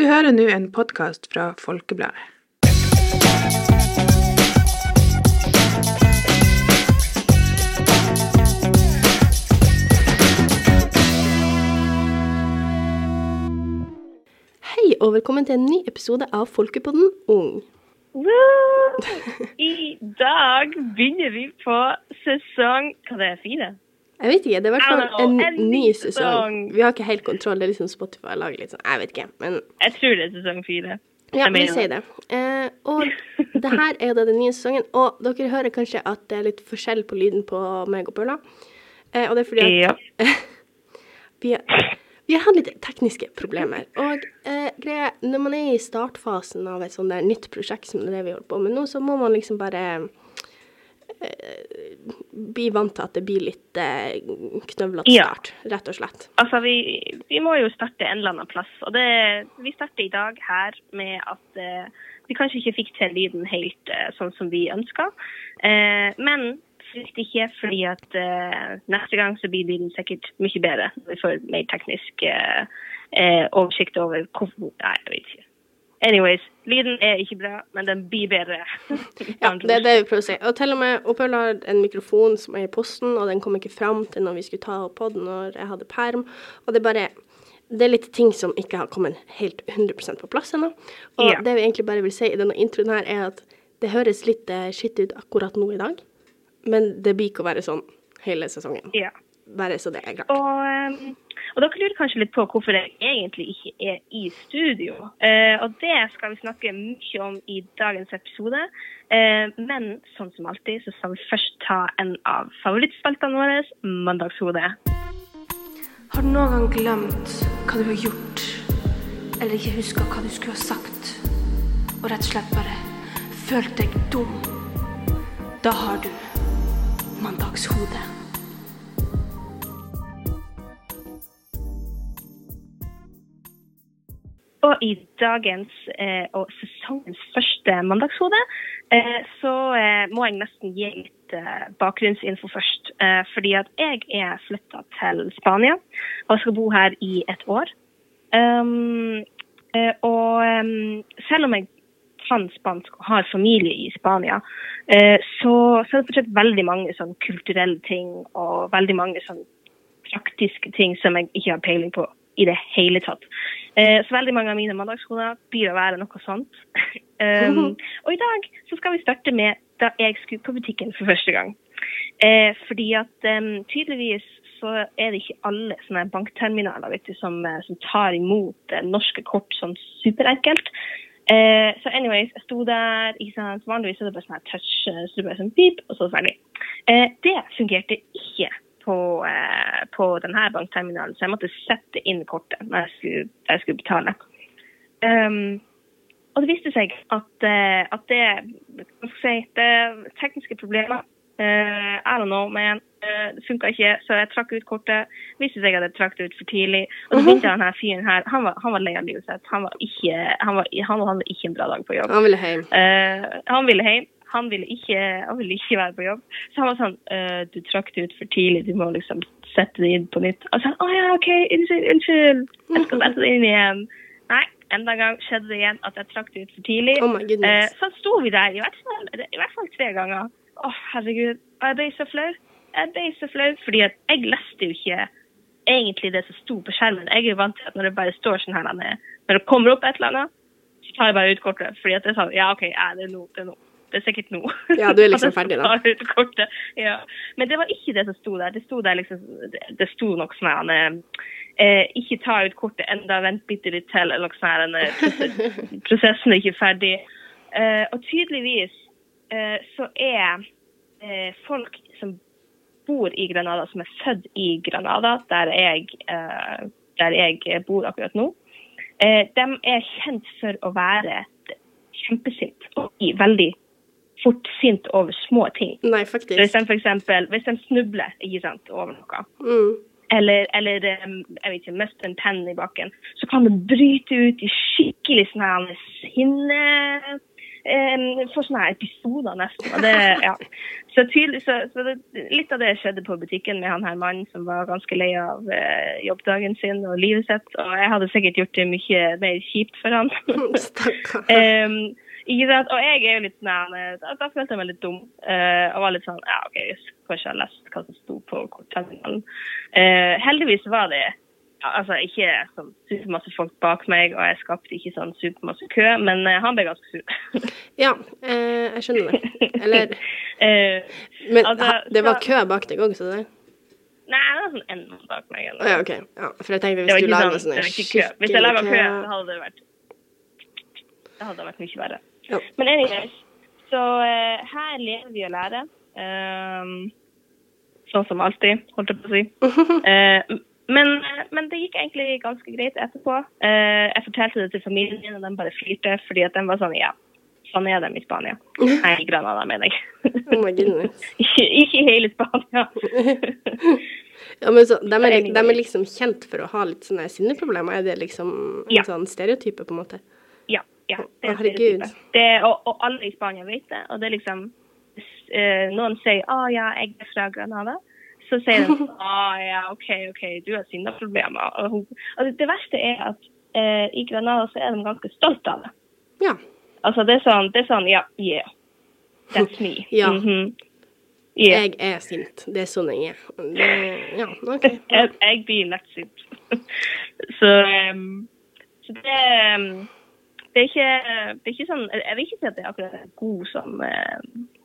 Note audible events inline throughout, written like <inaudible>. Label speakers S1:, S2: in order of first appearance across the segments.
S1: Du hører nå en podkast fra Folkebladet.
S2: Hei og velkommen til en ny episode av Folkepodden Ung.
S3: I dag begynner vi på sesong Hva det er fire?
S2: Jeg vet ikke, det er i hvert fall en,
S3: en
S2: ny sesong.
S3: sesong.
S2: Vi har ikke helt kontroll, det er liksom Spotify lager litt sånn, jeg vet ikke. Men
S3: Jeg tror det er sesong fire.
S2: ja, vi sier det. Eh, og det her er jo da den nye sesongen, og dere hører kanskje at det er litt forskjell på lyden på meg og Paula. Eh, og det er fordi at
S3: Ja. <laughs>
S2: vi, vi har hatt litt tekniske problemer. Og eh, greia, når man er i startfasen av et sånt der nytt prosjekt som det vi holder på med nå, så må man liksom bare bli vant til at det blir litt eh, knøvlete
S3: Ja.
S2: start, rett og slett.
S3: Altså, vi, vi må jo starte en eller annen plass. Og det, vi starter i dag her med at eh, vi kanskje ikke fikk til lyden helt eh, sånn som vi ønska. Eh, men frykt ikke, fordi at eh, neste gang så blir lyden sikkert mye bedre. når Vi får mer teknisk eh, eh, oversikt over hvorfor Nei, jeg vet ikke. Anyways, lyden er ikke bra, men den blir bedre.
S2: Ja, det er det vi prøver å si. Og til og med Opel har en mikrofon som er i posten, og den kom ikke fram til når vi skulle ta opp på når jeg hadde perm. Og det er bare det er litt ting som ikke har kommet helt 100% på plass ennå. Og
S3: Ja.
S2: det vi egentlig bare vil si i denne introen her, er at det høres litt eh, skitt ut akkurat nå i dag, men det blir ikke å være sånn hele sesongen.
S3: Ja.
S2: Bare så det er klart.
S3: Og, ehm, og dere lurer kanskje litt på hvorfor jeg egentlig ikke er i studio. Eh, og det skal vi snakke mye om i dagens episode. Eh, men sånn som alltid så skal vi først ta en av favorittspaltene våre, Mandagshode.
S4: Har du noen gang glemt hva du har gjort, eller ikke huska hva du skulle ha sagt, og rett og slett bare følt deg dum? Da har du mandagshode.
S3: Og i dagens eh, og sesongens første mandagshode, eh, så eh, må jeg nesten gi litt eh, bakgrunnsinfo først. Eh, fordi at jeg er flytta til Spania og skal bo her i et år. Um, og um, selv om jeg kan spansk og har familie i Spania, så, så er det fortsatt veldig mange sånn kulturelle ting og veldig mange sånn praktiske ting som jeg ikke har peiling på i det hele tatt. Eh, så veldig mange av mine mandagsskoler blir å være noe sånt. um, <laughs> og i dag så skal vi starte med da jeg skulle på butikken for første gang. Eh, fordi at um, tydeligvis så er det ikke alle sånne bankterminaler vet du, som, eh, som tar imot eh, norske kort sånn superenkelt. Eh, så anyways, jeg sto der, ikke sant, vanligvis er det bare sånn touch, så du bare sånn pip, og så er det ferdig. Eh, det fungerte ikke på, eh, på denne bankterminalen, så jeg måtte sette inn kortet når jeg skulle, jeg skulle betale. Um, og det viste seg at, eh, at det, si, det tekniske problemer. uh, I don't know, man. uh, det funka ikke, så jeg trakk ut kortet. Det Viste seg at jeg trakk det ut for tidlig. Og så begynte denne fyren her, han var, han var lei av livet sitt. Han var ikke, han var, han hadde ikke en bra dag på jobb.
S2: Han ville hjem.
S3: Uh, han ville hjem. Han ville, ikke, han ville ikke være på jobb. Så han var sånn eh, Du trakk det ut for tidlig, du må liksom sette det inn på nytt. Og så han å ja, OK, unnskyld, unnskyld. Jeg skal sette det inn igjen. Nei, enda en gang skjedde det igjen at jeg trakk det ut for tidlig.
S2: Oh my
S3: Eh, så sto vi der i hvert fall, i hvert fall tre ganger. Å, herregud. Og jeg ble så flau. Jeg ble så flau, fordi at jeg leste jo ikke egentlig det som sto på skjermen. Jeg er vant til at når det bare står sånn her når det kommer opp et eller annet, så tar jeg bare ut kortet. Fordi at jeg sa ja, OK, ja, det er nå. Det er nå. Det er sikkert nå.
S2: Ja, du er liksom <laughs> ferdig da.
S3: Ja. Men det var ikke det som sto der. Det sto der liksom Det, sto nok sånn her eh, Ikke ta ut kortet enda, vent bitte litt til, eller sånn eh, prosess, <laughs> Prosessen er ikke ferdig. Eh, og tydeligvis eh, så er eh, folk som bor i Granada, som er født i Granada, der jeg, eh, der jeg bor akkurat nå, eh, de er kjent for å være kjempesint og veldig fort sint over små ting.
S2: Nei, faktisk.
S3: for eksempel, hvis de snubler ikke sant, over noe,
S2: Mm.
S3: eller, eller jeg vet ikke, mister en penn i bakken, så kan det bryte ut i skikkelig sånn her sinne eh, For sånne her episoder nesten. Det, <laughs> ja. Så, tydelig, så, så det, litt av det skjedde på butikken med han her mannen som var ganske lei av eh, jobbdagen sin og livet sitt. Og jeg hadde sikkert gjort det mye mer kjipt for han. <laughs>
S2: Stakkar.
S3: um, <laughs> ikke sant? Og jeg er jo litt sånn eh, da, da følte jeg meg litt dum. eh, og var litt sånn Ja, OK, jeg skal ikke ha lest hva som sto på kortterminalen. Uh, heldigvis var det altså ikke sånn supermasse folk bak meg, og jeg skapte ikke sånn supermasse kø, men eh, han ble ganske sur. <laughs>
S2: Ja, eh, jeg skjønner det. Eller <laughs>
S3: Eh,
S2: Men
S3: Altså,
S2: det var kø bak deg òg, så det
S3: nei, det var sånn en mann bak meg. Eller.
S2: ja, OK. Ja, for jeg tenkte hvis du lager
S3: sånn,
S2: sånn
S3: skikkelig kø. Hvis jeg laga kø, så hadde det vært Det hadde vært mye verre. Men anyways, så uh, her lever vi og lærer. Um, sånn som alltid, holdt jeg på å si. Uh, <laughs> men, men det gikk egentlig ganske greit etterpå. Uh, jeg fortalte det til familien min, og de bare flirte, fordi at de var sånn Ja, sånn er de i Spania. <laughs> Nei, i Granada, mener jeg.
S2: Oh <laughs>
S3: ikke, ikke i hele Spania.
S2: Ja, men så, de, er, de er liksom kjent for å ha litt sånne sinneproblemer. Er det liksom en
S3: Ja.
S2: sånn stereotype, på en måte?
S3: Ja. det er
S2: herregud.
S3: Det, og, og alle i Spania vet det. Og det er liksom eh, Noen sier 'Å ja, jeg er fra Granada'. Så sier de 'Å <laughs> ja, OK, OK, du har sinneproblemer'. Og, og det, verste er at eh, i Granada så er de ganske stolte av det.
S2: Ja.
S3: Altså det er sånn, det er sånn Ja, yeah. That's me. <laughs>
S2: Ja.
S3: Mhm. Yeah.
S2: Jeg er sint. Det er sånn jeg er. Det, ja, OK. <laughs>
S3: jeg, jeg blir lettsint. så, um, så det, um, det, er ikke, det er ikke sånn Jeg vil ikke si at det er akkurat god sånn uh,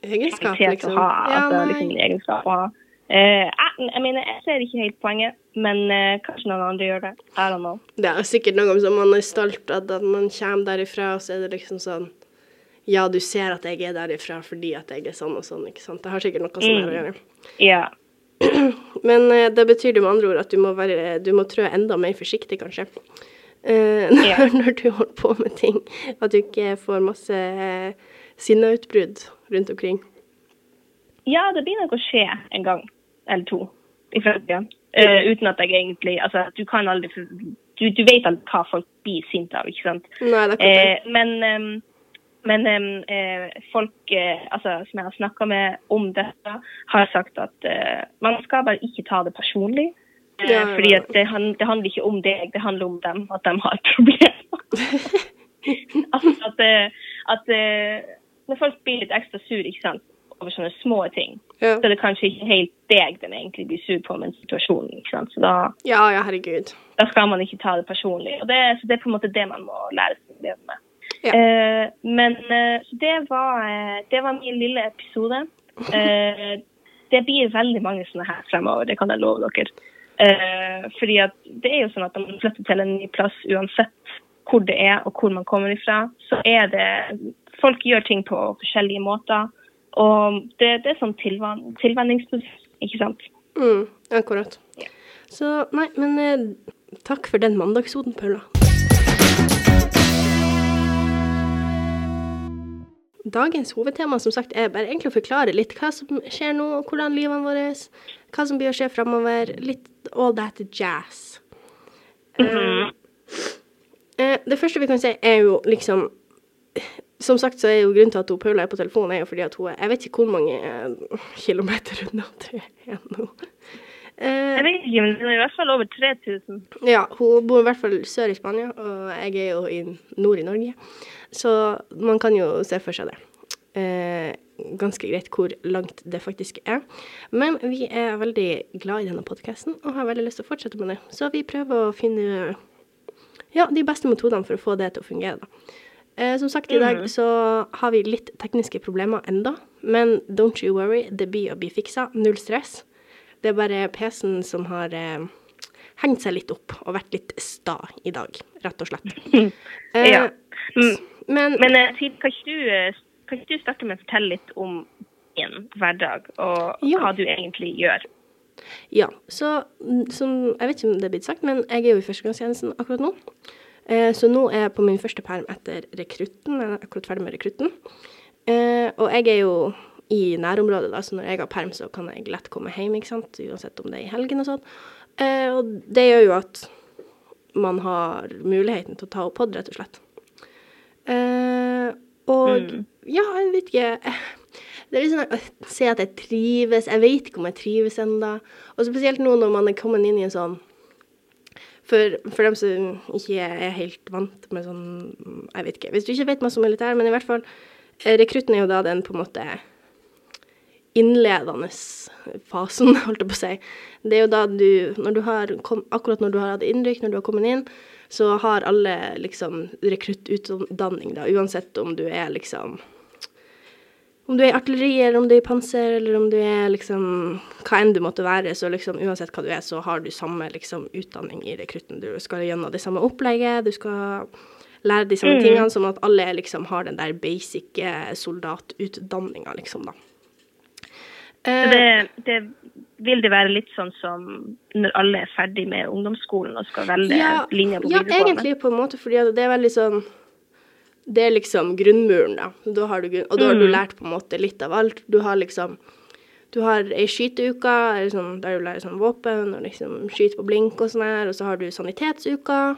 S2: Egenskap, liksom.
S3: å ha.
S2: Ja,
S3: at det er liksom en egenskap å ha. Uh, jeg, mener, jeg ser ikke helt poenget, men uh, kanskje noen andre gjør det. I don't know.
S2: Det er sikkert noe som man er stolt av, at man kommer derifra, og så er det liksom sånn Ja, du ser at jeg er derifra fordi at jeg er sånn og sånn, ikke sant. Det har sikkert noe sånn mm. å gjøre.
S3: Ja. <clears throat>
S2: Men uh, det betyr det med andre ord at du må, være, du må trø enda mer forsiktig, kanskje. Eh, <laughs> når,
S3: Ja.
S2: når du holder på med ting. At du ikke får masse eh, sinneutbrudd rundt omkring.
S3: ja, det blir nok å skje en gang eller to i fremtiden. Uh, uten at jeg egentlig Altså, du kan aldri Du, du vet aldri hva folk blir sinte av, ikke sant?
S2: Nei, det er.
S3: Eh, men um, men um, eh, folk eh, altså, som jeg har snakka med om dette, har sagt at eh, man skal bare ikke ta det personlig. Eh,
S2: Ja, ja,
S3: Fordi det, det handler ikke om deg, det handler om dem, at de har <laughs> et problem. <laughs> altså at, eh, at eh, når folk blir litt ekstra sur ikke sant, over sånne små ting,
S2: Ja.
S3: så er det kanskje ikke helt deg den egentlig blir sur på, men situasjonen. ikke sant? Så da,
S2: ja, ja, herregud.
S3: da skal man ikke ta det personlig. Og det, så det er på en måte det man må lære seg å leve med.
S2: Ja.
S3: Uh, men uh, så det var, det var min lille episode. Uh, <laughs> det blir veldig mange sånne her fremover, det kan jeg love dere. Eh, fordi at det er jo sånn at når man flytter til en ny plass, uansett hvor det er og hvor man kommer ifra, så er det Folk gjør ting på forskjellige måter. Og det, det er sånn tilvan, tilvenningsprosess, ikke sant.
S2: Mm, akkurat.
S3: Yeah.
S2: Så nei, men eh, takk for den mandagsoden, Paula. Dagens hovedtema som sagt, er bare egentlig å forklare litt hva som skjer nå, og hvordan livene våre hva som blir å skje framover. Litt all that jazz. Mm -hmm. uh, det første vi kan si, er jo liksom Som sagt så er jo grunnen til at hun Paula er på telefonen, er jo fordi at hun er Jeg vet ikke hvor mange eh, kilometer unna <laughs> det er nå. Uh,
S3: Jeg vet ikke, men det er i hvert fall over 3000.
S2: ja, hun bor i hvert fall sør i Spania, og jeg er jo i nord i Norge. Så man kan jo se for seg det. Eh, ganske greit hvor langt det faktisk er. Men vi er veldig glad i denne podkasten og har veldig lyst til å fortsette med det. Så vi prøver å finne ja, de beste metodene for å få det til å fungere. da. Eh, som sagt, i dag så har vi litt tekniske problemer enda, men don't you worry, det blir å bli fiksa. Null stress. Det er bare PC-en som har eh, hengt seg litt opp og vært litt sta i dag, rett og slett. <laughs> Eh,
S3: Ja. Men,
S2: Men,
S3: Men eh, kan ikke, du, eh, kan ikke du starte med å fortelle litt om din hverdag, og
S2: Ja.
S3: hva du egentlig gjør?
S2: ja, så mm, som Jeg vet ikke om det er blitt sagt, men jeg er jo i førstegangstjenesten akkurat nå. Eh, så nå er jeg på min første perm etter rekrutten. Jeg er akkurat ferdig med rekrutten. Eh, og jeg er jo i nærområdet, da, så når jeg har perm, så kan jeg lett komme hjem, ikke sant, uansett om det er i helgen og sånn. Eh, og det gjør jo at man har muligheten til å ta opp pod, rett og slett. Eh, og Ja, jeg vet ikke. Det er sånn å se at jeg trives. Jeg vet ikke om jeg trives ennå. Og spesielt nå når man er kommet inn i en sånn for, for dem som ikke er helt vant med sånn Jeg vet ikke. Hvis du ikke vet masse om militær, men i hvert fall eh, Rekrutten er jo da den på en måte innledende fasen, <laughs> holdt jeg på å si. Det er jo da du, når du har Akkurat når du har hatt innrykk, når du har kommet inn, så har alle liksom rekruttutdanning, da, uansett om du er liksom om du er i artilleri, eller om du er i panser, eller om du er liksom Hva enn du måtte være, så liksom uansett hva du er, så har du samme liksom utdanning i rekrutten. Du skal gjennom det samme opplegget, du skal lære de samme
S3: Mm.
S2: tingene, sånn at alle liksom har den der basic eh, soldatutdanninga, liksom, da. Uh,
S3: Det, det vil det være litt sånn som når alle er ferdig med ungdomsskolen og skal velge linje på
S2: ja, egentlig på en måte, fordi det er veldig sånn Det er liksom grunnmuren, da. Da har du, og da har du
S3: Mm.
S2: lært på en måte litt av alt. Du har liksom Du har ei skyteuke sånn, der du lærer sånn våpen og liksom skyter på blink og sånn her, og så har du sanitetsuka.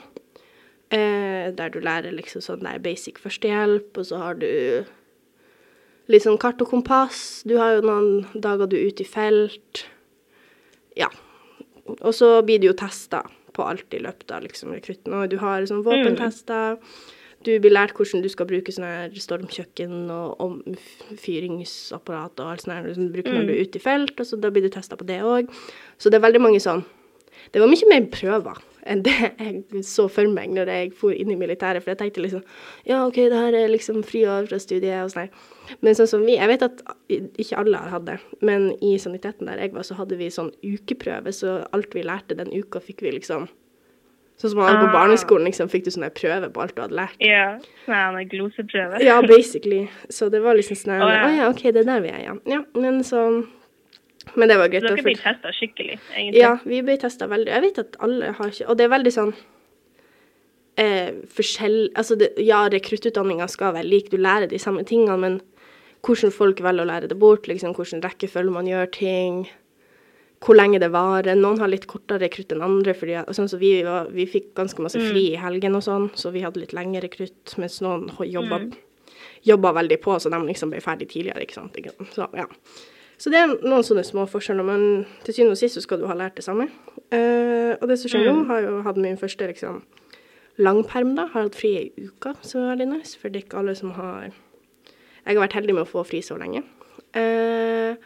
S2: Eh, der du lærer liksom sånn der basic førstehjelp, og så har du litt sånn kart og kompass. Du har jo noen dager du er ute i felt. Ja. Og så blir du jo testa på alt i løpet av liksom rekrutten. Og du har sånn våpentester. Du blir lært hvordan du skal bruke sånn her stormkjøkken og omfyringsapparat fyringsapparat og alt sånt her, som du bruker når du er ute i felt, og så da blir du testa på det òg. Så det er veldig mange sånn Det var mye mer prøver enn det <laughs> jeg så for meg når jeg for inn i militæret, for jeg tenkte liksom Ja, OK, det her er liksom fri over fra studiet og sånn. her. Men sånn som vi Jeg vet at ikke alle har hatt det, men i saniteten der jeg var, så hadde vi sånn ukeprøve, så alt vi lærte den uka, fikk vi liksom Sånn som man hadde på
S3: Ah.
S2: barneskolen, liksom fikk du sånne prøver på alt du hadde lært.
S3: Ja, sånn gloseprøver. gloseprøve.
S2: Ja, basically. Så det var liksom sånn
S3: Å, ja.
S2: Å ja, OK, det er der vi er, ja. ja. Men så Men det var greit.
S3: Så dere
S2: ble
S3: blir testa skikkelig, egentlig.
S2: ja, vi ble testa veldig. Jeg vet at alle har ikke Og det er veldig sånn eh, forskjell... Altså, det, ja, rekruttutdanninga skal være lik, du lærer de samme tingene, men hvordan folk velger å lære det bort, liksom, hvordan rekkefølge man gjør ting, hvor lenge det varer. Noen har litt kortere rekrutt enn andre, fordi sånn så vi, var, vi fikk ganske masse fri i helgen og sånn, så vi hadde litt lengre rekrutt, mens noen jobba, jobba veldig på, så de liksom ble ferdig tidligere, ikke sant. Så, ja. Så det er noen sånne små forskjeller, men til syvende og sist så skal du ha lært det samme. Uh, og det som skjer nå, har jo hatt min første liksom langperm, da. Har hatt fri ei uke, som er veldig nice, for det er ikke alle som har Jeg har vært heldig med å få fri så lenge. Eh,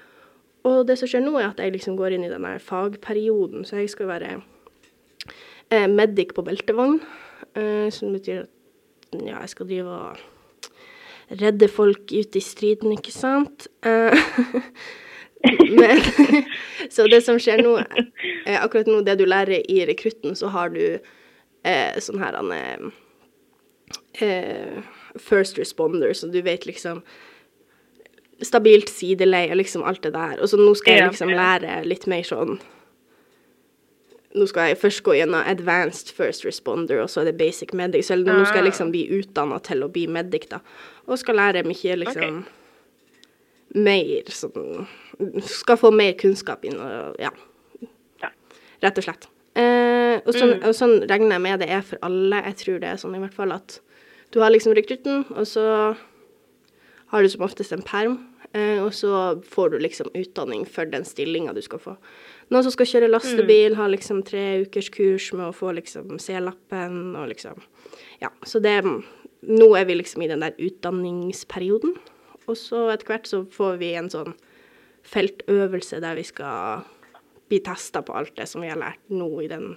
S2: og det som skjer nå, er at jeg liksom går inn i denne fagperioden, så jeg skal være eh, medic på beltevogn, eh, som betyr at ja, jeg skal drive og redde folk ute i striden, ikke sant? Eh, <laughs> men <laughs> Så det som skjer nå, eh, akkurat nå, det du lærer i rekrutten, så har du eh, sånn her han eh, First responder, så du vet liksom Stabilt sideleie og liksom alt det der. Og så nå skal jeg liksom lære litt mer sånn Nå skal jeg først gå gjennom advanced first responder, og så er det basic medic. Så nå skal jeg liksom bli utdanna til å bli medic, da. Og skal lære mye liksom mer sånn Skal få mer kunnskap inn og ja.
S3: Ja.
S2: Rett og slett. Eh, og, sånn, og sånn regner jeg med det er for alle. Jeg tror det er sånn i hvert fall at du har liksom rekrutten, og så har du som oftest en perm, og så får du liksom utdanning for den stillinga du skal få. Noen som skal kjøre lastebil, har liksom tre ukers kurs med å få liksom C-lappen og liksom Ja, så det Nå er vi liksom i den der utdanningsperioden, og så etter hvert så får vi en sånn feltøvelse der vi skal bli testa på alt det som vi har lært nå i den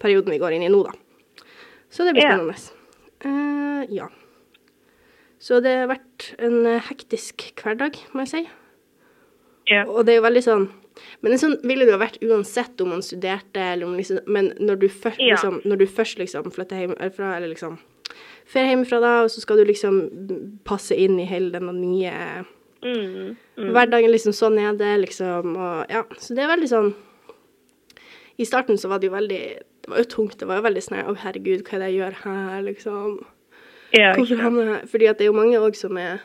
S2: perioden vi går inn i nå, da. Så det blir spennende. Eh, ja. Så det har vært en eh, hektisk hverdag, må jeg si.
S3: Ja.
S2: Og det er jo veldig sånn Men det sånn ville det jo vært uansett om man studerte, eller om liksom Men når du først
S3: Ja.
S2: liksom, når du først liksom flytter hjemmefra, eller liksom drar hjemmefra da, og så skal du liksom passe inn i hele denne nye
S3: Mm.
S2: hverdagen, liksom sånn er det, liksom, og ja. Så det er veldig sånn I starten så var det jo veldig Det var jo tungt. Det var jo veldig sånn Å, herregud, hva er det jeg gjør her, liksom?
S3: Ja, sant.
S2: havner? Fordi det er jo mange òg som er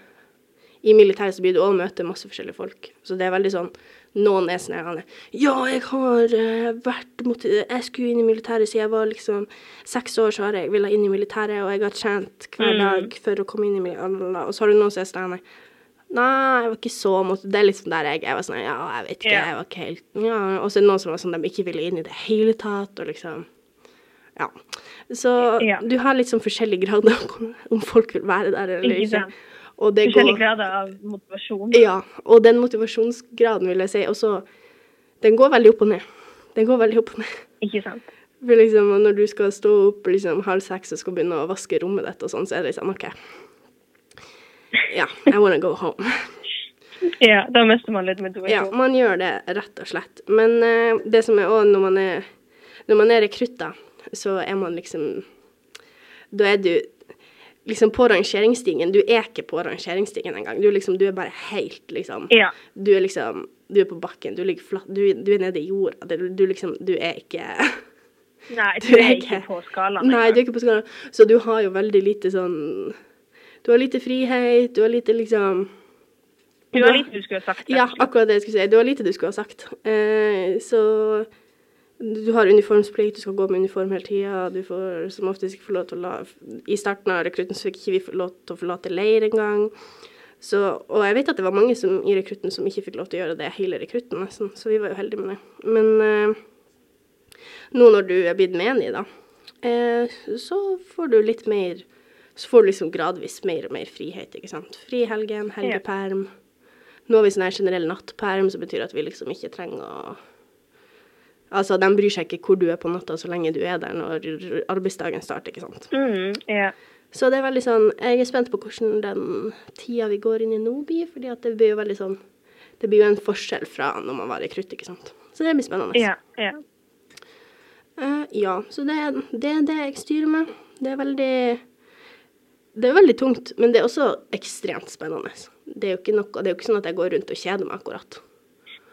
S2: i militæret så blir du òg møte masse forskjellige folk. Så det er veldig sånn Noen er sånn Ja, jeg har eh, vært mot Jeg skulle inn i militæret siden jeg var liksom seks år, så har jeg villet inn i militæret, og jeg har trent hver dag for å komme inn i militæret. Og så har du noen som er sånn Nei, jeg var ikke så mot Det er sånn der jeg Jeg var sånn Ja, jeg vet ikke,
S3: yeah.
S2: jeg var ikke helt Ja. Og så er det noen som var sånn de ikke ville inn i det hele tatt, og liksom Ja. Så
S3: Ja.
S2: du har litt sånn forskjellige grader <laughs> om folk vil være der eller
S3: Ikke Forskjellige
S2: går
S3: grader av motivasjon.
S2: Ja. Og den motivasjonsgraden, vil jeg si, også Den går veldig opp og ned. Den går veldig opp og ned.
S3: Ikke sant.
S2: For liksom, når du skal stå opp liksom halv seks og skal begynne å vaske rommet ditt og sånn, så er det liksom OK. Ja, I wanna go home. <laughs>
S3: Ja, da mister man litt
S2: Ja, man gjør det rett og slett. Men uh, det som er òg når man er Når man er rekrutter så er man liksom Da er du liksom på rangeringsstigen. Du er ikke på rangeringsstigen engang. Du, liksom, du er bare helt, liksom
S3: Ja.
S2: Du er liksom Du er på bakken. Du ligger flatt. Du, du er nede i jorda. Du, du liksom Du er ikke
S3: Nei, <laughs>
S2: Du er ikke
S3: på skalaen.
S2: Nei, du er ikke på skalaen. Så du har jo veldig lite sånn Du har lite frihet, du har lite liksom
S3: Du har lite du skulle ha sagt.
S2: Ja, akkurat det jeg skulle si. Du har lite du skulle ha sagt. Eh, så du har uniformsplikt, du skal gå med uniform hele tida. Du får som oftest ikke få lov til å la I starten av rekrutten så fikk ikke vi ikke lov til å forlate leir engang. Så, og jeg vet at det var mange som, i rekrutten som ikke fikk lov til å gjøre det hele rekrutten, nesten. Så vi var jo heldige med det. Men eh, nå når du er blitt menig, da, eh, så får du litt mer Så får du liksom gradvis mer og mer frihet, ikke sant. Fri helgen, helgeperm. Nå har vi sånn her generell nattperm, som betyr at vi liksom ikke trenger å Altså, de bryr seg ikke hvor du er på natta, så lenge du er der når arbeidsdagen starter, ikke sant.
S3: Mm, ja.
S2: Så det er veldig sånn Jeg er spent på hvordan den tida vi går inn i nå blir, fordi at det blir jo veldig sånn Det blir jo en forskjell fra når man var rekrutt, ikke sant. Så det blir spennende.
S3: ja, ja.
S2: Uh, ja, så det, er- det er det jeg styrer med. Det er veldig Det er veldig tungt, men det er også ekstremt spennende. Det er jo ikke, noe, det er jo ikke sånn at jeg går rundt og kjeder meg akkurat.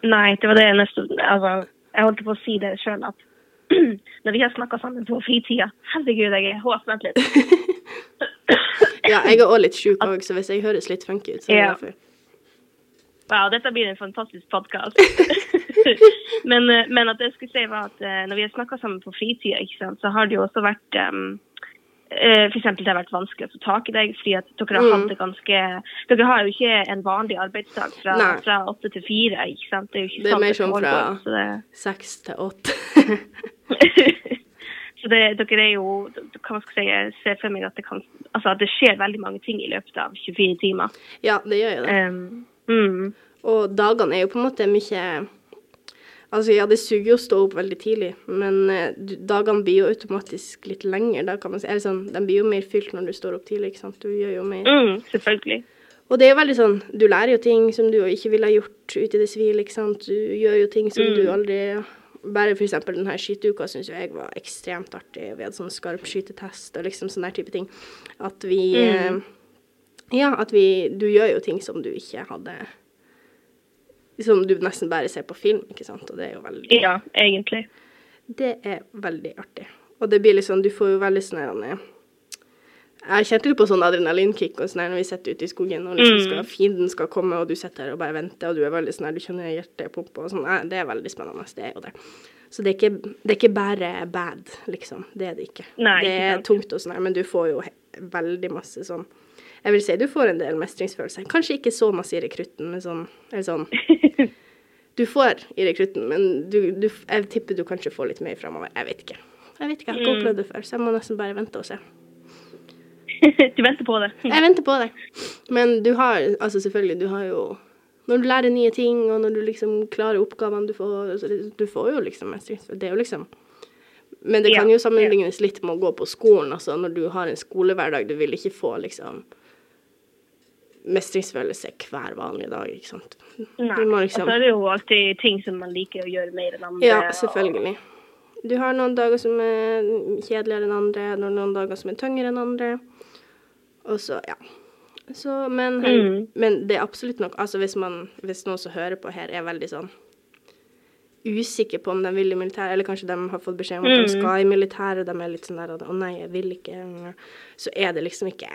S3: Nei, det var det jeg nesten Altså, jeg holdt på å si det sjøl at <clears throat> når vi har snakka sammen på fritida Herregud, jeg er håp, vent litt. <laughs>
S2: Ja, jeg er òg litt sjuk òg, så hvis jeg høres litt funky ut, så er det derfor.
S3: Wow, dette blir en fantastisk podkast. <laughs> <laughs> men, eh, men at jeg skulle si var at eh, når vi har snakka sammen på fritida, så har det jo også vært um, for eksempel det har vært vanskelig å få tak i deg, fordi at dere har
S2: Mm.
S3: ganske Dere har jo ikke en vanlig arbeidsdag fra,
S2: Nei.
S3: fra åtte til fire, ikke sant? Det er jo ikke
S2: Det er
S3: sånn
S2: mer sånn fra-
S3: det,
S2: Seks til åtte. <laughs>
S3: så det, dere er jo Hva skal si, jeg ser for meg at det kan Altså det skjer veldig mange ting i løpet av 24 timer.
S2: Ja, det gjør jo det.
S3: Um, mm,
S2: Og dagene er jo på en måte mye Altså, ja, det suger jo å stå opp veldig tidlig, men eh, dagene blir jo automatisk litt lengre, da kan man si. Eller sånn, de blir jo mer fylt når du står opp tidlig, ikke sant. Du gjør jo mer.
S3: mm, selvfølgelig.
S2: Og det er jo veldig sånn, du lærer jo ting som du ikke ville ha gjort ute i det sivile, ikke sant. Du gjør jo ting som du aldri Bare for eksempel den her skyteuka syns jo jeg var ekstremt artig. Vi hadde sånn skarp skytetest og liksom sånn der type ting. At vi eh, Ja, at vi Du gjør jo ting som du ikke hadde Som du nesten bare ser på film, ikke sant. Og det er jo veldig
S3: Ja, egentlig.
S2: det er veldig artig. Og det blir liksom, du får jo veldig sånn Jeg kjente litt på sånn adrenalinkick og sånn når vi sitter ute i skogen og liksom skal, fienden skal komme, og du sitter her og bare venter, og du er veldig sånn her, du kjenner hjertet pumpe og sånn. Det er veldig spennende. Det er jo det. Så det er ikke, det er ikke bare bad, liksom. Det er det ikke.
S3: Nei,
S2: det er
S3: ikke
S2: tungt og sånn her, men du får jo veldig masse sånn Jeg vil si du får en del mestringsfølelse. Kanskje ikke så masse i rekrutten, men sånn Eller sånn <laughs> Du får i rekrutten, men du, du, jeg tipper du kanskje får litt mer framover. Jeg vet ikke. Jeg vet ikke, jeg har ikke opplevd det før, så jeg må nesten bare vente og se. <laughs>
S3: du venter på det. <laughs>
S2: Jeg venter på det. Men du har, altså selvfølgelig, du har jo Når du lærer nye ting, og når du liksom klarer oppgavene du får, du får jo liksom mestringsfølelse. Det er jo liksom Men det kan jo sammenlignes litt med å gå på skolen, altså når du har en skolehverdag, du vil ikke få liksom mestringsfølelse hver vanlige dag, ikke sant.
S3: Nei.
S2: Må
S3: Og
S2: liksom
S3: så er det jo alltid ting som man liker å gjøre mer enn andre.
S2: Ja,
S3: og-
S2: selvfølgelig. Du har noen dager som er kjedeligere enn andre, noen, dager som er tyngre enn andre. Og så, ja. Så, men,
S3: Mm.
S2: men det er absolutt nok Altså hvis, man, hvis noen som hører på her, er veldig sånn usikker på om de vil i militæret, eller kanskje de har fått beskjed om at
S3: Mm.
S2: de skal i militæret, og de er litt sånn der Å nei, jeg vil ikke. Så er det liksom ikke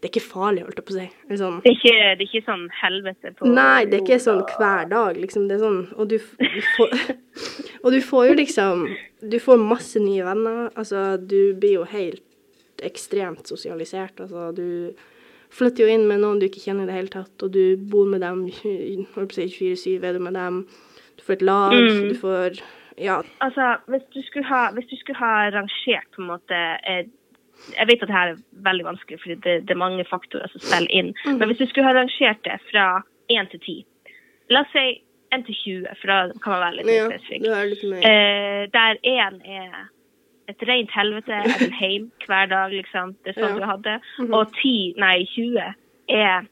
S2: det er ikke farlig, holdt jeg på å si. Eller sånn.
S3: Det er ikke, det er ikke sånn helvete på
S2: Nei, det er ikke sånn hver dag, liksom. Det er sånn Og du, du får <laughs> Og du får jo liksom Du får masse nye venner. Altså, du blir jo helt ekstremt sosialisert. Altså, du flytter jo inn med noen du ikke kjenner i det hele tatt, og du bor med dem <laughs> holdt på å si 24-7, er du med dem. Du får et lag,
S3: Mm.
S2: du får Ja.
S3: Altså, hvis du skulle ha, hvis du skulle ha rangert på en måte eh, Jeg vet at det her er veldig vanskelig, fordi det, det er mange faktorer som spiller inn.
S2: Mm.
S3: Men hvis du skulle ha rangert det fra 1 til 10 La oss si 1 til 20, for da kan man være litt
S2: ja
S3: spesifikk. Eh, der én er et rent helvete, en heim hver dag, liksom. Det er sånn
S2: Ja.
S3: du hadde.
S2: Mhm.
S3: Og 10, nei 20, er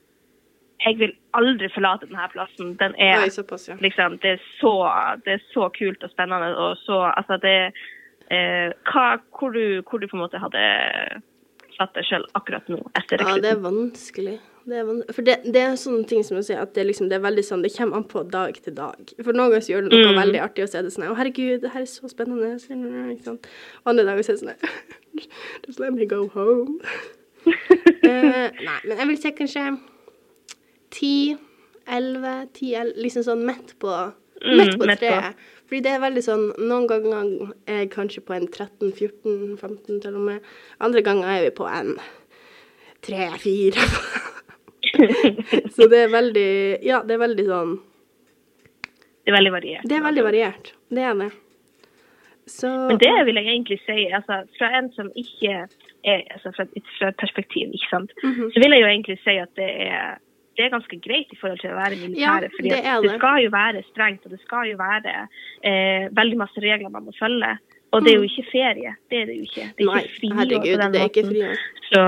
S3: Jeg vil aldri forlate denne plassen. Den er
S2: Oi, såpass, ja.
S3: liksom, det er så, det er så kult og spennende og så Altså, det hva, hvor, du, hvor du på en måte hadde satt deg sjøl akkurat nå, etter
S2: Ja, det er vanskelig. Det er vanskelig. For det, det er sånne ting som å sier, at det, liksom, det er veldig sånn, det kommer an på dag til dag. For noen ganger gjør det noe
S3: Mm.
S2: veldig artig, og så er det sånn Å, herregud, det her er så spennende. Ikke sant? Og andre dager så er det sånn <laughs> Just let me go home. uh, <laughs> nei, men jeg vil si kanskje 10, 11, 10, 11, liksom sånn midt på, midt på treet. Fordi det er veldig sånn Noen ganger er jeg kanskje på en 13, 14, 15 til og med. Andre ganger er vi på en 3, 4. <laughs> Så det er veldig Ja, det er veldig sånn
S3: Det er veldig variert.
S2: Det er veldig variert. Det er det. Så
S3: Men det vil jeg egentlig si, altså, fra en som ikke er altså, fra, et- perspektiv, ikke sant,
S2: Mhm.
S3: så vil jeg jo egentlig si at det er, det er ganske greit i forhold til å være i militæret.
S2: Ja,
S3: fordi
S2: det
S3: det
S2: det.
S3: skal jo være strengt, og det skal jo være eh, veldig masse regler man må følge. Og det er jo ikke ferie. Det er det jo ikke. Det er
S2: Mm. Nei,
S3: ikke friår
S2: herregud,
S3: på den
S2: det er ikke
S3: måten.
S2: friår.
S3: Så,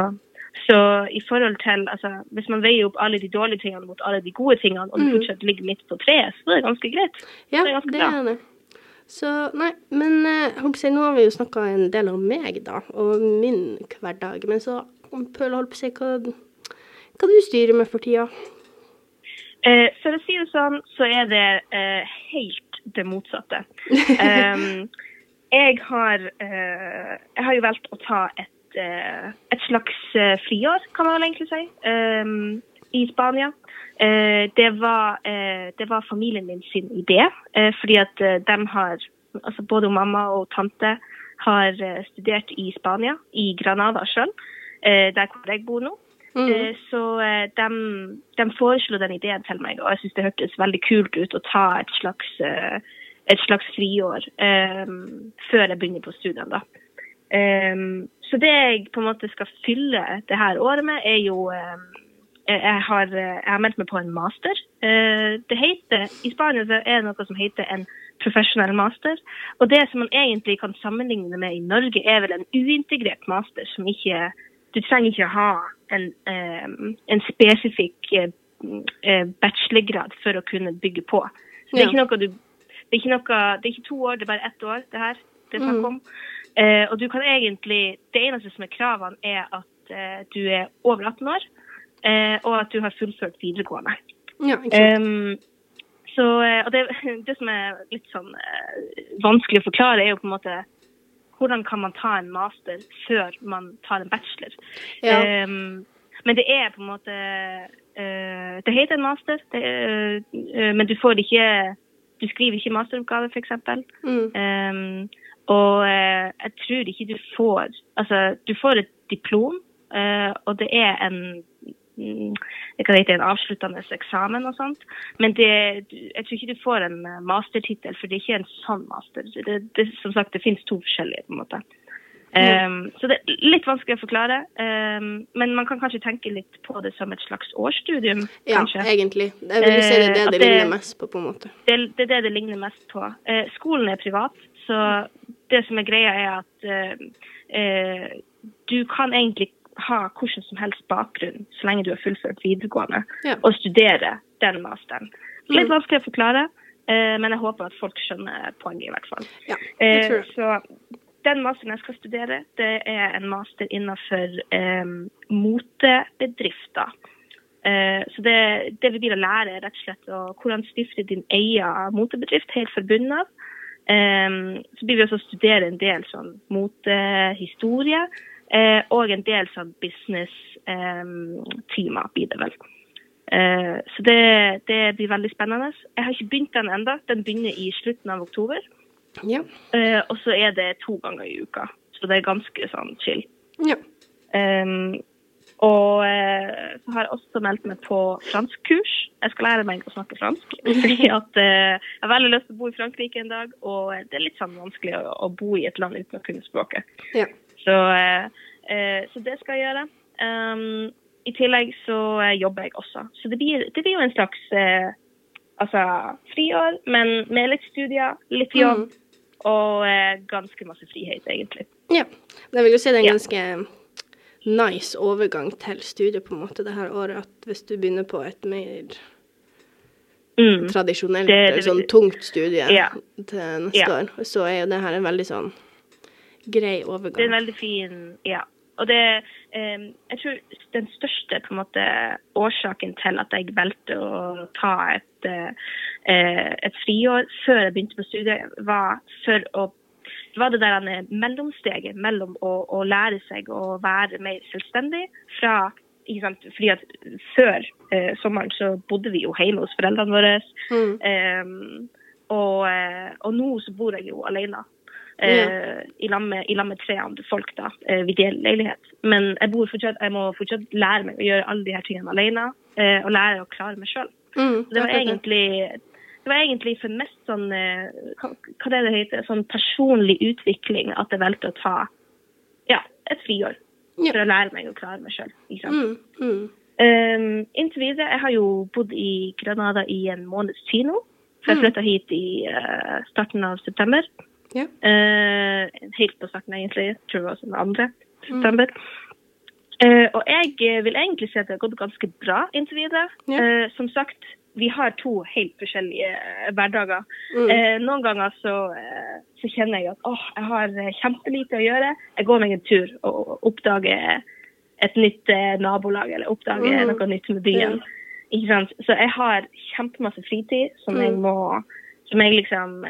S3: så i forhold til altså, Hvis man veier opp alle de dårlige tingene mot alle de gode tingene, og du
S2: Mm.
S3: fortsatt ligger midt på treet, så er det ganske greit.
S2: Ja,
S3: det er ganske
S2: det
S3: bra.
S2: det. Så nei, men eh, jeg si, nå har vi jo snakka en del om meg, da, og min hverdag. Men så Pøl, holdt på å si, hva, hva du styrer med for tida?
S3: Eh, for å si det sånn, så er det eh, helt det motsatte. <laughs> um, jeg, har, eh, jeg har jo valgt å ta et, eh, et slags eh, friår, kan man vel egentlig si, um, i Spania. Eh, det, var, eh, det var familien min sin idé, eh, fordi at de har, altså både mamma og tante har studert i Spania, i Granada sjøl, der hvor jeg bor nå.
S2: Mm.
S3: Eh, Så eh, de, de foreslo den ideen til meg, og jeg syns det hørtes veldig kult ut å ta et slags, eh, et slags friår um, før jeg begynner på studiene. Eh, så det jeg på en måte skal fylle det her året med, er jo um, jeg har, jeg har meldt meg på en master. Det heter, I Spania er det noe som heter en professional master. Og det som man egentlig kan sammenligne med i Norge, er vel en uintegrert master som ikke Du trenger ikke ha en, en spesifikk eh, eh, bachelorgrad for å kunne bygge på. Så det er ikke noe du det er ikke, noe, det er ikke to år, det er bare ett år, det her. Det er snakk om. Eh, og du kan egentlig Det eneste som er kravene, er at eh, du er over 18 år, eh, og at du har fullført videregående.
S2: Ja.
S3: Um, så, eh, og det, <laughs> det som er litt sånn vanskelig å forklare, er jo på en måte hvordan kan man ta en master før man tar en bachelor.
S2: Ja.
S3: Um, men det er på en måte uh, Det heter en master, det, uh, men du får ikke Du skriver ikke masteroppgave, f.eks.
S2: Mm.
S3: Um, og uh, jeg tror ikke du får Altså, du får et diplom, og det er en det en avsluttende eksamen og sånt. Men det, jeg tror ikke du får en eh, mastertittel, for det er ikke en sånn master. Det, det, som sagt, det finnes to forskjellige, på en måte. Um, så det er litt vanskelig å forklare. Um, men man kan kanskje tenke litt på det som et slags årsstudium,
S2: Ja,
S3: kanskje.
S2: egentlig. Jeg vil si det er det
S3: uh,
S2: det
S3: det-
S2: ligner mest på, på en måte.
S3: det, det er det det ligner mest på. Uh, skolen er privat, så det som er greia er at uh, du kan egentlig ha hvordan som helst bakgrunn så lenge du har fullført videregående,
S2: Ja.
S3: og studere den masteren. Litt
S2: Mm.
S3: vanskelig å forklare, eh, men jeg håper at folk skjønner poenget i hvert fall.
S2: Ja,
S3: Eh, så den masteren jeg skal studere, det er en master innenfor eh, motebedrifter. Eh, så det, det vi å lære, er rett og slett å, hvordan stifte din egen motebedrift helt fra bunnen av. Eh, så blir vi også studere en del sånn motehistorie. Eh, og en del sånn business-timer blir det vel. Eh, så det, det blir veldig spennende. Jeg har ikke begynt den enda. Den begynner i slutten av oktober.
S2: Ja.
S3: Eh, og så er det to ganger i uka. Så det er ganske sånn chill.
S2: ja.
S3: Um, og eh, så har jeg også meldt meg på franskkurs. Jeg skal lære meg å snakke fransk. <laughs> Fordi at eh, Jeg har veldig lyst til å bo i Frankrike en dag, og det er litt sånn vanskelig å, å bo i et land uten å kunne språket.
S2: Ja.
S3: Så, eh, eh, så det skal jeg gjøre. Um, I tillegg så eh, jobber jeg også. Så det blir, det blir jo en slags eh, altså, friår, men med litt studier, litt jobb og eh, ganske masse frihet, egentlig.
S2: ja. Jeg vil jo si det er en ganske nice overgang til studiet på en måte det her året, at hvis du begynner på et mer
S3: Mm.
S2: tradisjonelt,
S3: Det- det-
S2: sånn tungt studie
S3: Ja.
S2: til neste
S3: Ja.
S2: år, så er jo det her en veldig sånn grei
S3: Det er
S2: overgang.
S3: en veldig fin Ja. Og det eh, Jeg tror den største på en måte årsaken til at jeg valgte å ta et, eh, et friår før jeg begynte på studiet, var for å det var det der mellomsteget mellom å, å lære seg å være mer selvstendig fra? Fordi at Før eh, sommeren så bodde vi jo hjemme hos foreldrene våre.
S2: Mm.
S3: Eh, og, eh, og nå så bor jeg jo alene. Eh, I lag med, med tre andre folk, da. Eh, vi deler leilighet. Men jeg, fortsatt, jeg må fortsatt lære meg å gjøre alle de her tingene alene. Eh, og lære å klare meg sjøl.
S2: Mm,
S3: Det var egentlig det var egentlig for mest sånn hva, hva det heter, sånn personlig utvikling at jeg valgte å ta ja, et friår.
S2: Ja.
S3: For å lære meg å klare meg sjøl.
S2: Mm, mm.
S3: Um, inntil videre, jeg har jo bodd i Granada i en måneds tid nå. For jeg
S2: Mm.
S3: flytta hit i uh, starten av september.
S2: Ja.
S3: Eh, helt på starten, egentlig. Jeg tror det var sånn andre
S2: Mm.
S3: Eh, og jeg eh, vil egentlig si at det har gått ganske bra inntil videre.
S2: Ja.
S3: Eh, som sagt, vi har to helt forskjellige hverdager.
S2: Mm.
S3: Noen ganger så, så kjenner jeg at åh, jeg har kjempelite å gjøre. Jeg går meg en tur og oppdager et nytt nabolag, eller oppdager
S2: Mm.
S3: noe nytt med byen. Så jeg har kjempemasse fritid som jeg
S2: Mm.
S3: må som jeg liksom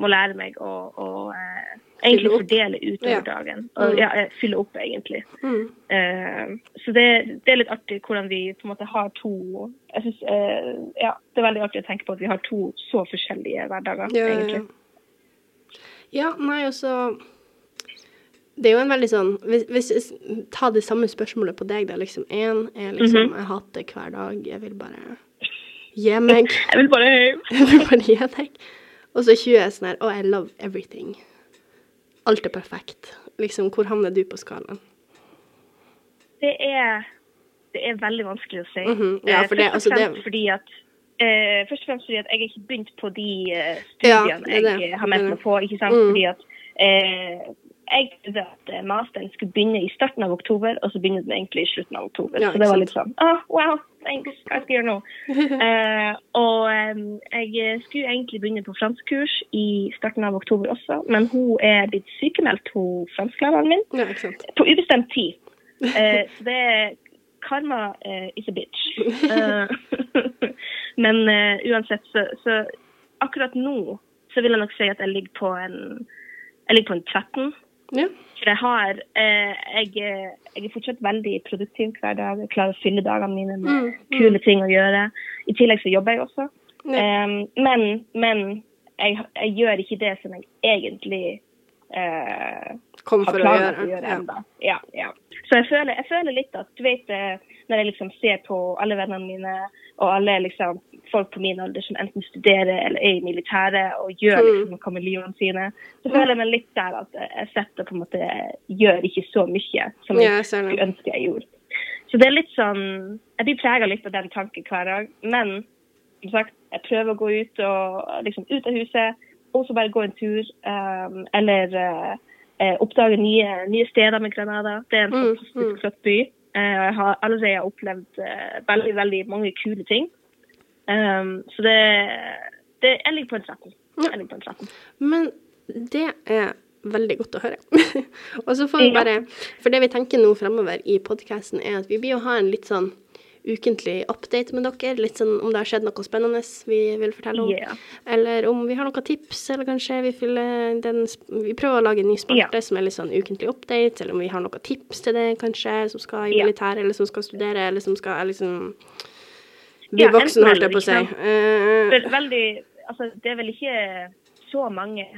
S3: må lære meg å, å eh, egentlig fordele utover
S2: Ja.
S3: dagen. Og
S2: Mm.
S3: ja, eh, fylle opp, egentlig.
S2: Mm.
S3: Eh, så det, det er litt artig hvordan vi på en måte har to jeg synes, eh, ja, Det er veldig artig å tenke på at vi har to så forskjellige hverdager,
S2: Ja, ja,
S3: egentlig.
S2: ja. nei, også Det er jo en veldig sånn Hvis, hvis Ta det samme spørsmålet på deg, da. Liksom én er liksom
S3: Mhm.
S2: Jeg hater hver dag. Jeg vil bare gi meg. <laughs>
S3: Jeg vil bare <laughs>
S2: Jeg vil bare gi deg. Og så 20 er sånn her Oh, I love everything. Alt er perfekt. Liksom, hvor havner du på skalaen?
S3: Det er, det er veldig vanskelig å si.
S2: Mhm, ja,
S3: Eh,
S2: for det- altså, det-
S3: fordi at, eh, først og fremst fordi at jeg ikke begynt på de eh,
S2: Ja,
S3: studiene
S2: det er det.
S3: jeg har meldt meg på. ikke sant?
S2: Mm.
S3: Fordi at eh, jeg trodde at eh, masteren skulle begynne i starten av oktober, og så begynner den egentlig i slutten av oktober.
S2: Ja,
S3: så det var litt sånn ah, wow, thanks, hva skal jeg gjøre nå? <laughs> Eh, og jeg skulle egentlig begynne på franskkurs i starten av oktober også, men hun er blitt sykemeldt, hun fransklæreren min
S2: Ja,
S3: på ubestemt tid. Eh, så det er Karma eh, is a bitch. Eh, <laughs> men eh, uansett, så, så akkurat nå så vil jeg nok si at jeg ligger på en jeg ligger på en 13.
S2: Ja.
S3: For jeg har eh, jeg, jeg er fortsatt veldig produktiv hver dag. Jeg klarer å fylle dagene mine med
S2: Mm, mm.
S3: kule ting å gjøre. I tillegg så jobber jeg også.
S2: Ja.
S3: Eh, men men jeg, jeg gjør ikke det som jeg egentlig eh,
S2: Kom
S3: har
S2: for å
S3: planlagt
S2: gjøre.
S3: å gjøre
S2: Ja.
S3: enda. Ja, ja. Så jeg føler, jeg føler litt at du vet eh, når jeg liksom ser på alle vennene mine og alle liksom folk på min alder som enten studerer eller er i militæret og gjør
S2: Mm.
S3: liksom noe med livene sine, så føler jeg meg litt der at jeg sitter på en måte gjør ikke så mye som jeg skulle ønske jeg gjorde. Så det er litt sånn Jeg blir prega litt av den tanken hver dag. Men som sagt, jeg prøver å gå ut og liksom ut av huset, og så bare gå en tur. um, eller eh, oppdage nye, nye steder med Granada. Det er en
S2: Mm,
S3: fantastisk
S2: mm.
S3: flott by. Uh, jeg har allerede opplevd uh, veldig, veldig mange kule ting. Um, så det, det Jeg ligger på en 13. Jeg ligger på en 13.
S2: Men det er veldig godt å høre. <laughs> og så får vi bare For det vi tenker nå fremover i podkasten, er at vi blir å ha en litt sånn ukentlig update med dere. Litt sånn om det har skjedd noe spennende vi vil fortelle om.
S3: Yeah.
S2: Eller om vi har noen tips, eller kanskje vi den Vi prøver å lage en ny spalte
S3: yeah.
S2: som er litt sånn ukentlig update, eller om vi har noen tips til det, kanskje, som skal i militæret, eller som skal studere, eller som skal liksom bli
S3: Ja,
S2: voksen, holdt jeg på å si. Eh,
S3: veldig, altså, det er vel ikke så mange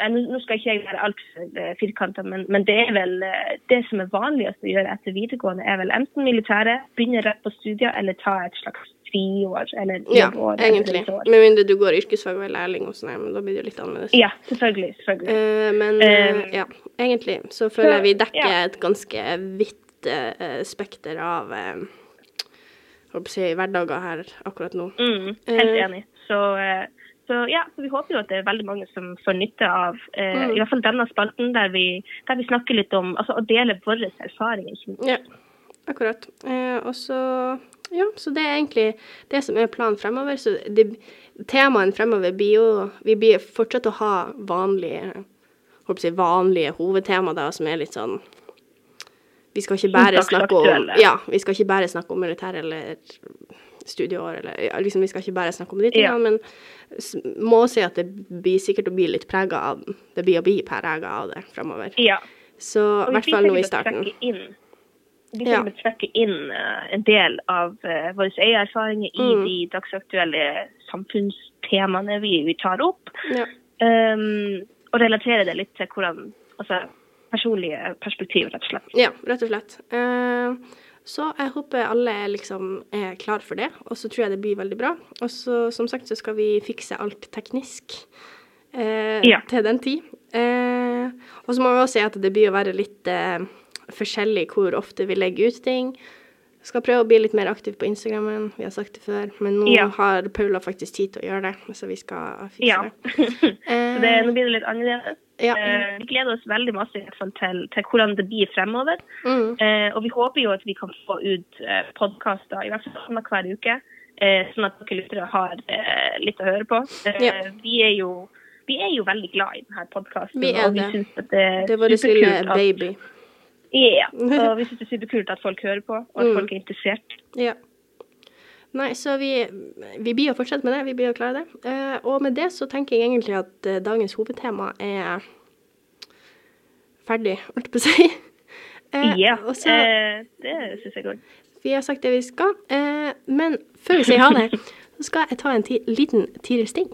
S3: Eh, Nå skal ikke jeg være altfor firkanta, men, men det er vel eh, det som er vanligst å gjøre etter videregående, er vel enten militæret, begynne rett på studier, eller ta et slags friår eller
S2: ja,
S3: år. eller
S2: egentlig. Med mindre du går yrkesfag og er lærling og sånn, men da blir det jo litt annerledes.
S3: Ja, selvfølgelig. selvfølgelig.
S2: Uh, men eh,
S3: Um,
S2: ja, egentlig så føler jeg vi dekker
S3: ja.
S2: et ganske vidt uh, spekter av eh, holdt på å si, hverdager her akkurat nå.
S3: Mm, helt
S2: Eh.
S3: enig. Så, eh, så ja, så vi håper jo at det er veldig mange som får nytte av eh,
S2: Mm.
S3: i hvert fall denne spalten, der vi, der vi snakker litt om altså, å dele våre erfaringer. ikke minst.
S2: Ja, akkurat. Eh, og så Ja, så det er egentlig det som er planen fremover. Så det, temaene fremover blir jo Vi blir fortsatt å ha vanlige håper jeg, vanlige hovedtema da, som er litt sånn Vi skal ikke bare snakke om Ja, ikke bare snakke om militær eller studieår eller ja, liksom, Vi skal ikke bare snakke om de tingene,
S3: Ja.
S2: men må si at det blir sikkert å bli litt prega av Det blir å bli prega av det fremover.
S3: Ja.
S2: Så i hvert fall nå i starten.
S3: inn- Vi
S2: Ja.
S3: til å trekke inn eh, en del av uh, våre egne erfaringer i
S2: Mm.
S3: de dagsaktuelle samfunnstemaene vi, vi tar opp.
S2: Ja.
S3: Um, og relatere det litt til hvordan Altså personlige perspektiv, rett og slett.
S2: Ja, rett og slett. Eh, så jeg håper alle liksom er klar for det, og så tror jeg det blir veldig bra. Og så som sagt så skal vi fikse alt teknisk eh,
S3: Ja.
S2: til den tid. Eh, og så må vi også si at det blir å være litt eh, forskjellig hvor ofte vi legger ut ting. Skal prøve å bli litt mer aktiv på Instagrammen, vi har sagt det før, men nå
S3: Ja.
S2: har Paula faktisk tid til å gjøre det, så vi skal fikse
S3: Ja.
S2: det. <laughs>
S3: så det, nå blir det litt annerledes.
S2: Ja.
S3: Eh, vi gleder oss veldig masse til, til hvordan det blir fremover.
S2: Mm.
S3: Eh, og vi håper jo at vi kan få ut eh, podkaster i hvert fall hver uke, eh, sånn at dere lyttere har eh, litt å høre på. Eh,
S2: Ja.
S3: vi, er jo, vi er jo veldig glad i denne podkasten,
S2: Vi er
S3: og vi
S2: det.
S3: syns at det er
S2: Det var det lille
S3: superkult at,
S2: baby.
S3: ja, og vi <laughs> synes det er superkult at folk hører på, og at
S2: Mm.
S3: folk er interessert.
S2: Ja. Nei, så vi, vi blir å fortsette med det. Vi blir å klare det. Eh, og med det så tenker jeg egentlig at eh, dagens hovedtema er ferdig, holdt på å si. <laughs> Eh,
S3: ja,
S2: så,
S3: eh, det syns jeg òg.
S2: vi har sagt det vi skal. Eh, men før vi sier ha det, <laughs> så skal jeg ta en ti liten Tiril Sting.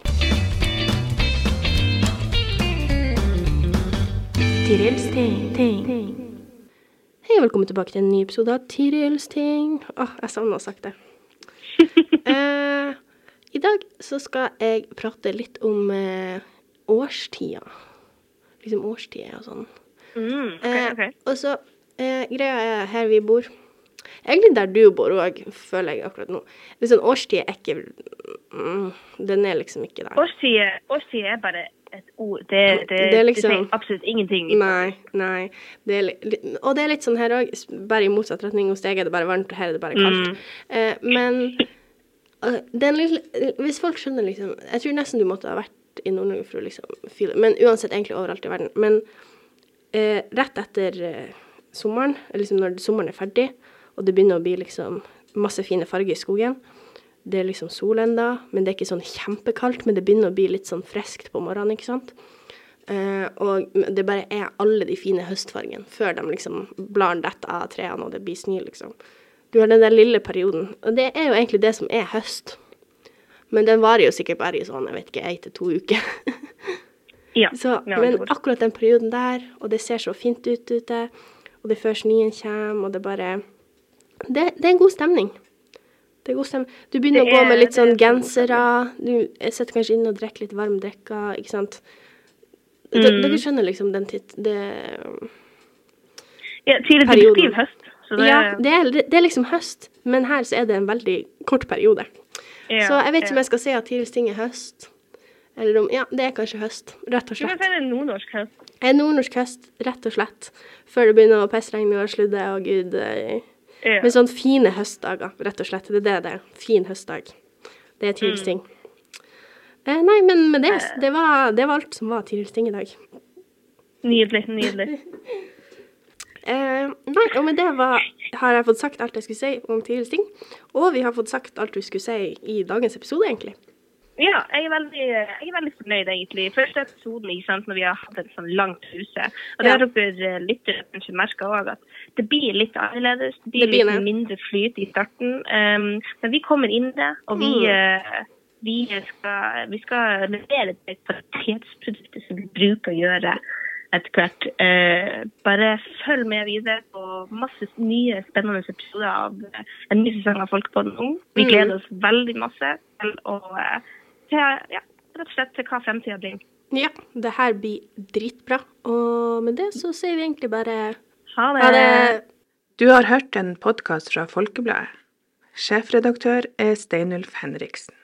S2: Tiril Sting. Ting. Hei og velkommen tilbake til en ny episode av Tirils ting. Åh, jeg savner å ha sagt det. Eh, I dag så skal jeg prate litt om eh, årstida. Liksom årstider og sånn.
S3: Mm, ok,
S2: Eh. Og så eh, greia er her vi bor. Egentlig der du bor òg, føler jeg akkurat nå. Liksom årstid er ikke mm, Den er liksom ikke der.
S3: Årstid, er bare et ord. Det, det,
S2: Det liksom-
S3: det sier absolutt ingenting.
S2: Nei, nei. Det er og det er litt sånn her òg, bare i motsatt retning. Hos deg er det bare varmt, og her er det bare kaldt.
S3: Mm.
S2: Eh, men eh, lille, hvis folk skjønner liksom Jeg tror nesten du måtte ha vært i Nord-Norge for å liksom feel Men uansett egentlig overalt i verden. Men eh, rett etter eh, sommeren, liksom når sommeren er ferdig, og det begynner å bli liksom masse fine farger i skogen Det er liksom sol enda, men det er ikke sånn kjempekaldt, men det begynner å bli litt sånn friskt på morgenen, ikke sant? Eh, og det bare er alle de fine høstfargene før de liksom blar detter av trærne og det blir snø, liksom. Du har den der lille perioden. Og det er jo egentlig det som er høst. Men den varer jo sikkert bare i sånn, jeg vet ikke, ei til to uker.
S3: Ja, <laughs>
S2: Så, men akkurat den perioden der, og det ser så fint ut ute, og det før snøen kommer, og det bare det, det er en god stemning. Det er god stemning. Du begynner
S3: er,
S2: å gå med litt sånn gensere, du sitter kanskje inne og drikker litt varm drikke, ikke sant.
S3: Mm.
S2: Dere skjønner liksom den titt... Det,
S3: Ja, Tine, du beskriver høst. Det,
S2: ja, det er, det er liksom høst, men her så er det en veldig kort periode.
S3: ja,
S2: så jeg vet ikke
S3: ja.
S2: om jeg skal si at tidligst ting er høst, eller om Ja, det er kanskje høst, rett og
S3: Du kan
S2: slett.
S3: si det er nordnorsk høst.
S2: En nordnorsk høst, rett og slett. Før det begynner å pissregne og sludde og gud eh,
S3: Ja.
S2: Men sånne fine høstdager, rett og slett. Det er det det er. Fin høstdag. Det er Tirils
S3: Mm.
S2: Eh, nei, men med det, det var, det var alt som var tidligst ting i dag.
S3: Nydelig, nydelig. <laughs>
S2: Eh, nei, og med det var har jeg fått sagt alt jeg skulle si om tidligere ting. Og vi har fått sagt alt vi skulle si i dagens episode, egentlig.
S3: Ja, jeg er veldig, jeg er veldig fornøyd, egentlig. Første episoden ikke sant, når vi har hatt en sånn lang pause. Og det
S2: Ja.
S3: har dere eh, lyttere kanskje merka òg, at det blir litt annerledes. Det blir
S2: Det blir
S3: litt
S2: det.
S3: mindre flyt i starten. Um, men vi kommer inn det, og vi,
S2: Mm.
S3: eh, vi, skal, vi skal levere et kvalitetsprodukt som vi bruker å gjøre etter hvert. Eh, bare følg med videre på masse nye spennende episoder av eh, en ny sesong av Folkepodden Ung. Vi
S2: Mm.
S3: gleder oss veldig masse til å eh, til, ja, rett og slett til hva fremtida bringer.
S2: Ja, det her blir dritbra. Og med det så sier vi egentlig bare
S3: Ha det!
S2: ha det.
S1: Du har hørt en podkast fra Folkebladet. Sjefredaktør er Steinulf Henriksen.